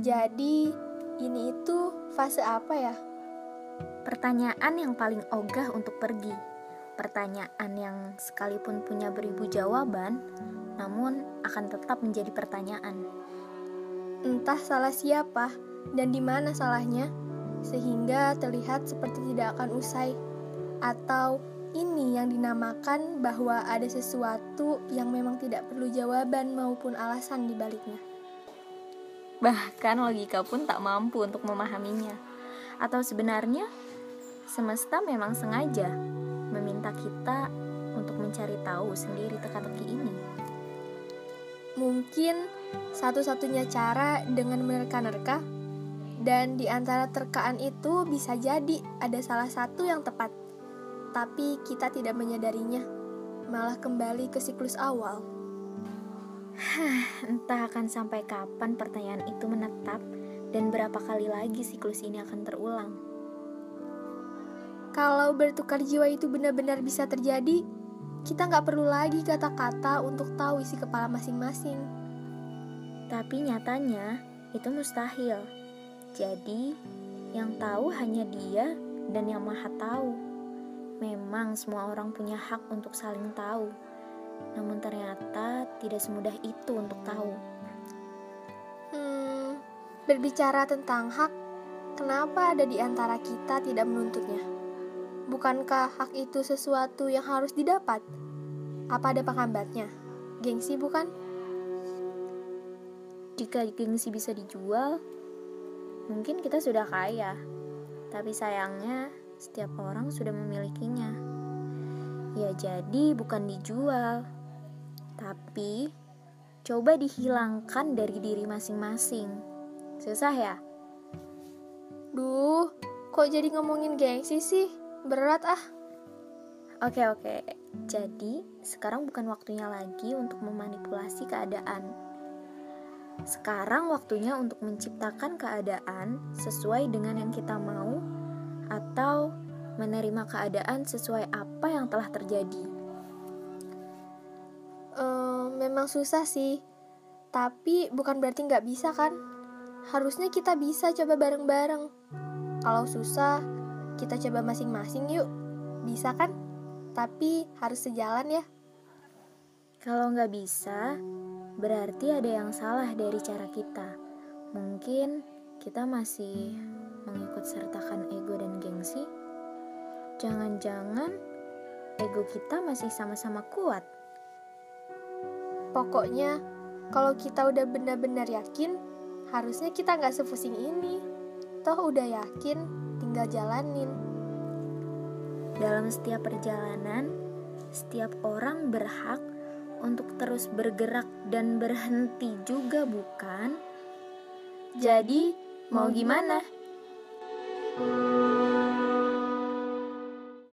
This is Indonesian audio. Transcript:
Jadi, ini itu fase apa ya? Pertanyaan yang paling ogah untuk pergi. Pertanyaan yang sekalipun punya beribu jawaban, namun akan tetap menjadi pertanyaan. Entah salah siapa dan di mana salahnya, sehingga terlihat seperti tidak akan usai. Atau ini yang dinamakan bahwa ada sesuatu yang memang tidak perlu jawaban maupun alasan di baliknya. Bahkan logika pun tak mampu untuk memahaminya. Atau sebenarnya semesta memang sengaja meminta kita untuk mencari tahu sendiri teka-teki ini. Mungkin satu-satunya cara dengan menerka-nerka dan di antara terkaan itu bisa jadi ada salah satu yang tepat. Tapi kita tidak menyadarinya, malah kembali ke siklus awal. Entah akan sampai kapan pertanyaan itu menetap dan berapa kali lagi siklus ini akan terulang. Kalau bertukar jiwa itu benar-benar bisa terjadi, kita nggak perlu lagi kata-kata untuk tahu isi kepala masing-masing. Tapi nyatanya itu mustahil. Jadi, yang tahu hanya dia dan yang maha tahu. Memang semua orang punya hak untuk saling tahu. Namun ternyata tidak semudah itu untuk tahu. Hmm, berbicara tentang hak, kenapa ada di antara kita tidak menuntutnya? Bukankah hak itu sesuatu yang harus didapat? Apa ada penghambatnya? Gengsi bukan? Jika gengsi bisa dijual, mungkin kita sudah kaya. Tapi sayangnya, setiap orang sudah memilikinya. Ya jadi bukan dijual, tapi coba dihilangkan dari diri masing-masing. Susah ya? Duh, kok jadi ngomongin gengsi sih? Berat ah. Oke oke, jadi sekarang bukan waktunya lagi untuk memanipulasi keadaan. Sekarang waktunya untuk menciptakan keadaan sesuai dengan yang kita mau atau menerima keadaan sesuai apa yang telah terjadi. Uh, memang susah sih, tapi bukan berarti nggak bisa kan? Harusnya kita bisa coba bareng-bareng. Kalau susah, kita coba masing-masing yuk. Bisa kan? Tapi harus sejalan ya. Kalau nggak bisa, berarti ada yang salah dari cara kita. Mungkin kita masih mengikut sertakan ego dan gengsi. Jangan-jangan ego kita masih sama-sama kuat. Pokoknya, kalau kita udah benar-benar yakin, harusnya kita nggak sepusing ini. Toh udah yakin, tinggal jalanin. Dalam setiap perjalanan, setiap orang berhak untuk terus bergerak dan berhenti juga, bukan? Jadi, mau gimana? Hmm.